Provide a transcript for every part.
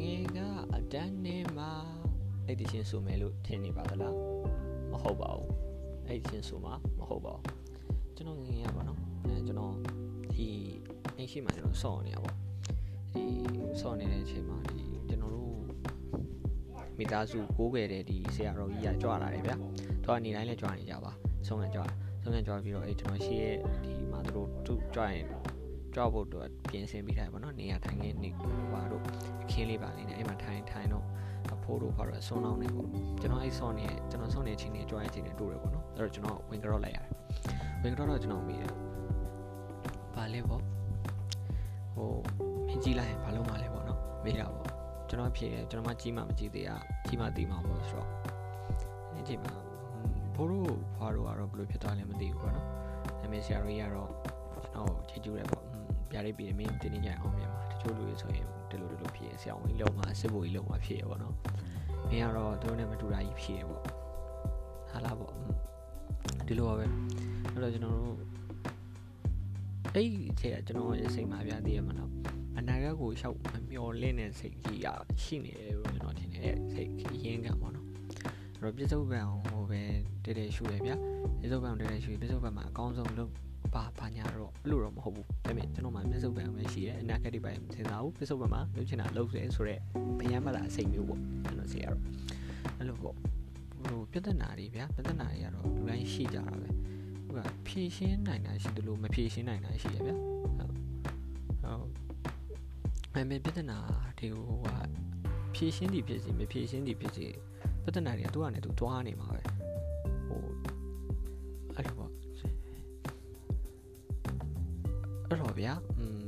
ငယ်ကအတန်းနဲ့မှာအဲ့ဒီချင်းဆိုမယ်လို့ထင်နေပါသလားမဟုတ်ပါဘူးအဲ့ဒီချင်းဆိုမှာမဟုတ်ပါဘူးကျွန်တော်ငယ်ရပါတော့အဲကျွန်တော်ဒီအင်ရှိမှကျွန်တော်ဆော့နေရပါဒီဆော့နေတဲ့အချိန်မှာဒီကျွန်တော်တို့မိသားစုကိုးခဲ့တဲ့ဒီဆရာတော်ကြီးကကြွလာတယ်ဗျာသူကနေတိုင်းလဲကြွနေကြပါဆုံးကကြွဆုံးကကြွပြီးတော့အဲ့ကျွန်တော်ရှိရဲ့ဒီမှာသူတို့ကြွရင် ကြွဖို့တော့ပြင်ဆင်ပြီးထားပါတော့နေရာထိုင်ခင်းနေပါတော့အခင်းလေးပါလေးနဲ့အဲ့မှာထိုင်ထိုင်တော့အဖိုးတို့ဘာလို့ဆွန်းလောင်းနေပေါ့ကျွန်တော်အဲ့ဆောင်းနေကျွန်တော်ဆောင်းနေချင်းနေကြွရင်ချင်းနေတူတယ်ပေါ့နော်အဲ့တော့ကျွန်တော်ဝင်ကြော့လိုက်ရတယ်ဝင်ကြော့တော့ကျွန်တော်မေးတယ်ဘာလဲပေါ့ဟိုမင်းကြည့်လိုက်ရင်ဘာလုံးမလဲပေါ့နော်မေးတာပေါ့ကျွန်တော်ဖြေတယ်ကျွန်တော်မှကြီးမှမကြည့်သေးရကြီးမှသိမှာပေါ့ဆိုတော့အဲ့ဒီမှာဘိုးတို့ဖွားတို့ကတော့ဘယ်လိုဖြစ်သွားလဲမသိဘူးပေါ့နော်အမေဆရာတို့ကတော့ကျွန်တော်ချေကျူးတယ်ပေါ့ ပြရိပ်ပြီးမင်းတင်းနေကြအောင်မြန်ပါတချို့လူတွေဆိုရင်ဒီလိုဒီလိုဖြစ်ရဆရာဝန်ကြီးလုံးမှာစစ်ဘိုလ်ကြီးလုံးမှာဖြစ်ရပေါ့နော်မင်းကတော့သူတို့နဲ့မတူတာကြီးဖြစ်ရပေါ့ဟာလားပေါ့ဒီလိုပါပဲအဲ့တော့ကျွန်တော်တို့အဲ့ဒီအချိန်ကကျွန်တော်ရဲ့စိတ်မှာပြသေးရမှာတော့အနာဂတ်ကိုရှောက်မမျော်လင့်တဲ့စိတ်ကြီးอ่ะရှိနေတယ်လို့ကျွန်တော်ထင်တယ်စိတ်ရင်းကံပေါ့နော်အဲ့တော့ပြစ္ဆုတ်ပံဟိုပဲတည်းတည်းရှူတယ်ဗျာပြစ္ဆုတ်ပံတည်းတည်းရှူပြစ္ဆုတ်ပံမှာအကောင်းဆုံးလို့ ဘာဘာညာတော့အဲ့လိုတော့မဟုတ်ဘူးဒါပေမဲ့ကျွန်တော်မှပြစ္ဆုတ်ပံပဲရှိတယ်အနာဂတ်တွေပိုင်းမသိတာဘူးပြစ္ဆုတ်ပံမှာလုပ်ချင်တာလုပ်စေဆိုတော့ဘယံမလာအစိတ်မျိုးပေါ့ကျွန်တော်စီရတော့အဲ့လိုပေါ့ဟိုပြဿနာတွေဗျာပြဿနာတွေကတော့လူတိုင်းရှိကြတာပဲဟိုကဖြည့်ရှင်းနိုင်တာရှိတယ်လို့မဖြည့်ရှင်းနိုင်တာရှိရဗျာဟုတ်ဟုတ်အမေပြဿနာဒီဟိုကဖြည့်ရှင်းသည်ဖြစ်စီမဖြည့်ရှင်းသည်ဖြစ်စီပြဿနာတွေကသူကနေသူတွားနေမှာပဲ ဗျာอืม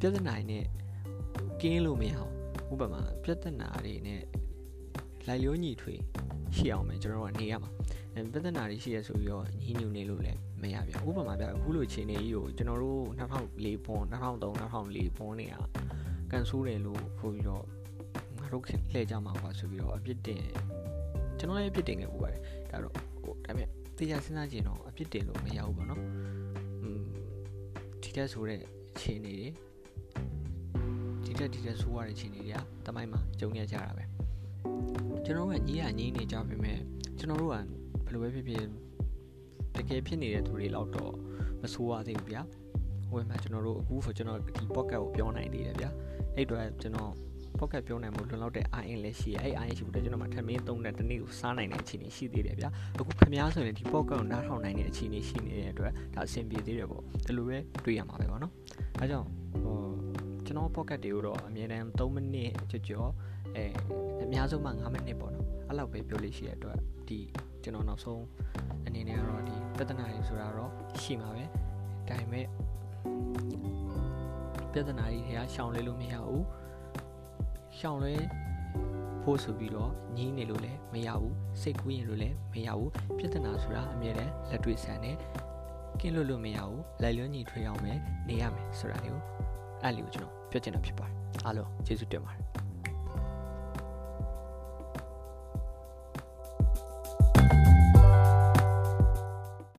ပြဿနာနဲ့ကင်းလို့မရအောင်ဥပမာပြဿနာတွေနဲ့လိုက်လျောညီထွေရှိအောင်မယ်ကျွန်တော်ကနေရမှာပြဿနာတွေရှိရဆိုပြီးတော့ညီညွတ်နေလို့လည်းမရဗျဥပမာဗျအခုလိုခြေနေကြီးကိုကျွန်တော်တို့2004ဘွန်2003 2004ဘွန်တွေကကန်ဆိုးတယ်လို့ပို့ပြီးတော့ငါတို့ခင်လှည့်ကြမှာပါဆိုပြီးတော့အပြစ်တင်ကျွန်တော်လည်းအပြစ်တင်ခဲ့ပူပါတယ်ဒါတော့ဟိုဒါပေမဲ့တရားစဉ်းစားကြည့်တော့အပြစ်တင်လို့မရဘူးပေါ့နော် တက်ဆိုတဲ့ခြေနေတွေဒီတက်ဒီတက်ဆိုးရတဲ့ခြေနေတွေကတမိုင်းမှာကြုံရကြတာပဲကျွန်တော်တို့ကညီးရညီးနေကြပြီမဲ့ကျွန်တော်တို့ကဘယ်လိုပဲဖြစ်ဖြစ်တကယ်ဖြစ်နေတဲ့သူတွေလောက်တော့မဆိုးရသေးဘူးဗျာဟိုမှာကျွန်တော်တို့အခုဆိုကျွန်တော်ဒီ pocket ကိုပြောနိုင်သေးတယ်ဗျာအဲ့အတွက်ကျွန်တော် pocket ပြောနိုင်မှုလွန်လောက်တဲ့ IN လည်းရှိရဲအဲ့ IN ရှိဖို့ကျွန်တော်မှထမင်းသုံးတဲ့တနေ့ကိုစားနိုင်တဲ့အခြေအနေရှိသေးတယ်ဗျာအခုခင်ဗျားဆိုရင်ဒီ pocket ကိုနားထောင်နိုင်တဲ့အခြေအနေရှိနေတဲ့အတွက်ဒါအဆင်ပြေသေးတယ်ပေါ့ဒီလိုပဲတွေ့ရမှာပဲပေါ့နော်အဲကြောင့်ဟိုကျွန်တော် pocket တွေကိုတော့အမြဲတမ်း3မိနစ်ကြော်ကြော်အဲအများဆုံးမှ9မိနစ်ပေါ့နော်အဲ့လောက်ပဲပြောလို့ရှိရတဲ့အတွက်ဒီကျွန်တော်နောက်ဆုံးအနေနဲ့ကတော့ဒီပြဿနာတွေဆိုတာတော့ရှိမှာပဲဒါပေမဲ့ပြဿနာတွေထဲကရှောင်လဲလို့မရဘူး ရှောင်လဲဖို့ဆိုပြီးတော့ညင်းနေလို့လည်းမရဘူးစိတ်ကူးရင်လို့လည်းမရဘူးပြဿနာဆိုတာအမြဲတမ်းလက်တွေ့ဆန်တယ်ကင်းလို့လို့မရဘူးလိုက်လျောညီထွေးအောင်ပဲနေရမယ်ဆိုတာတွေကိုအဲ့လိုကျွန်တော်ပြောချင်တာဖြစ်ပါတယ်အားလုံးကျေးဇူးတင်ပါတယ်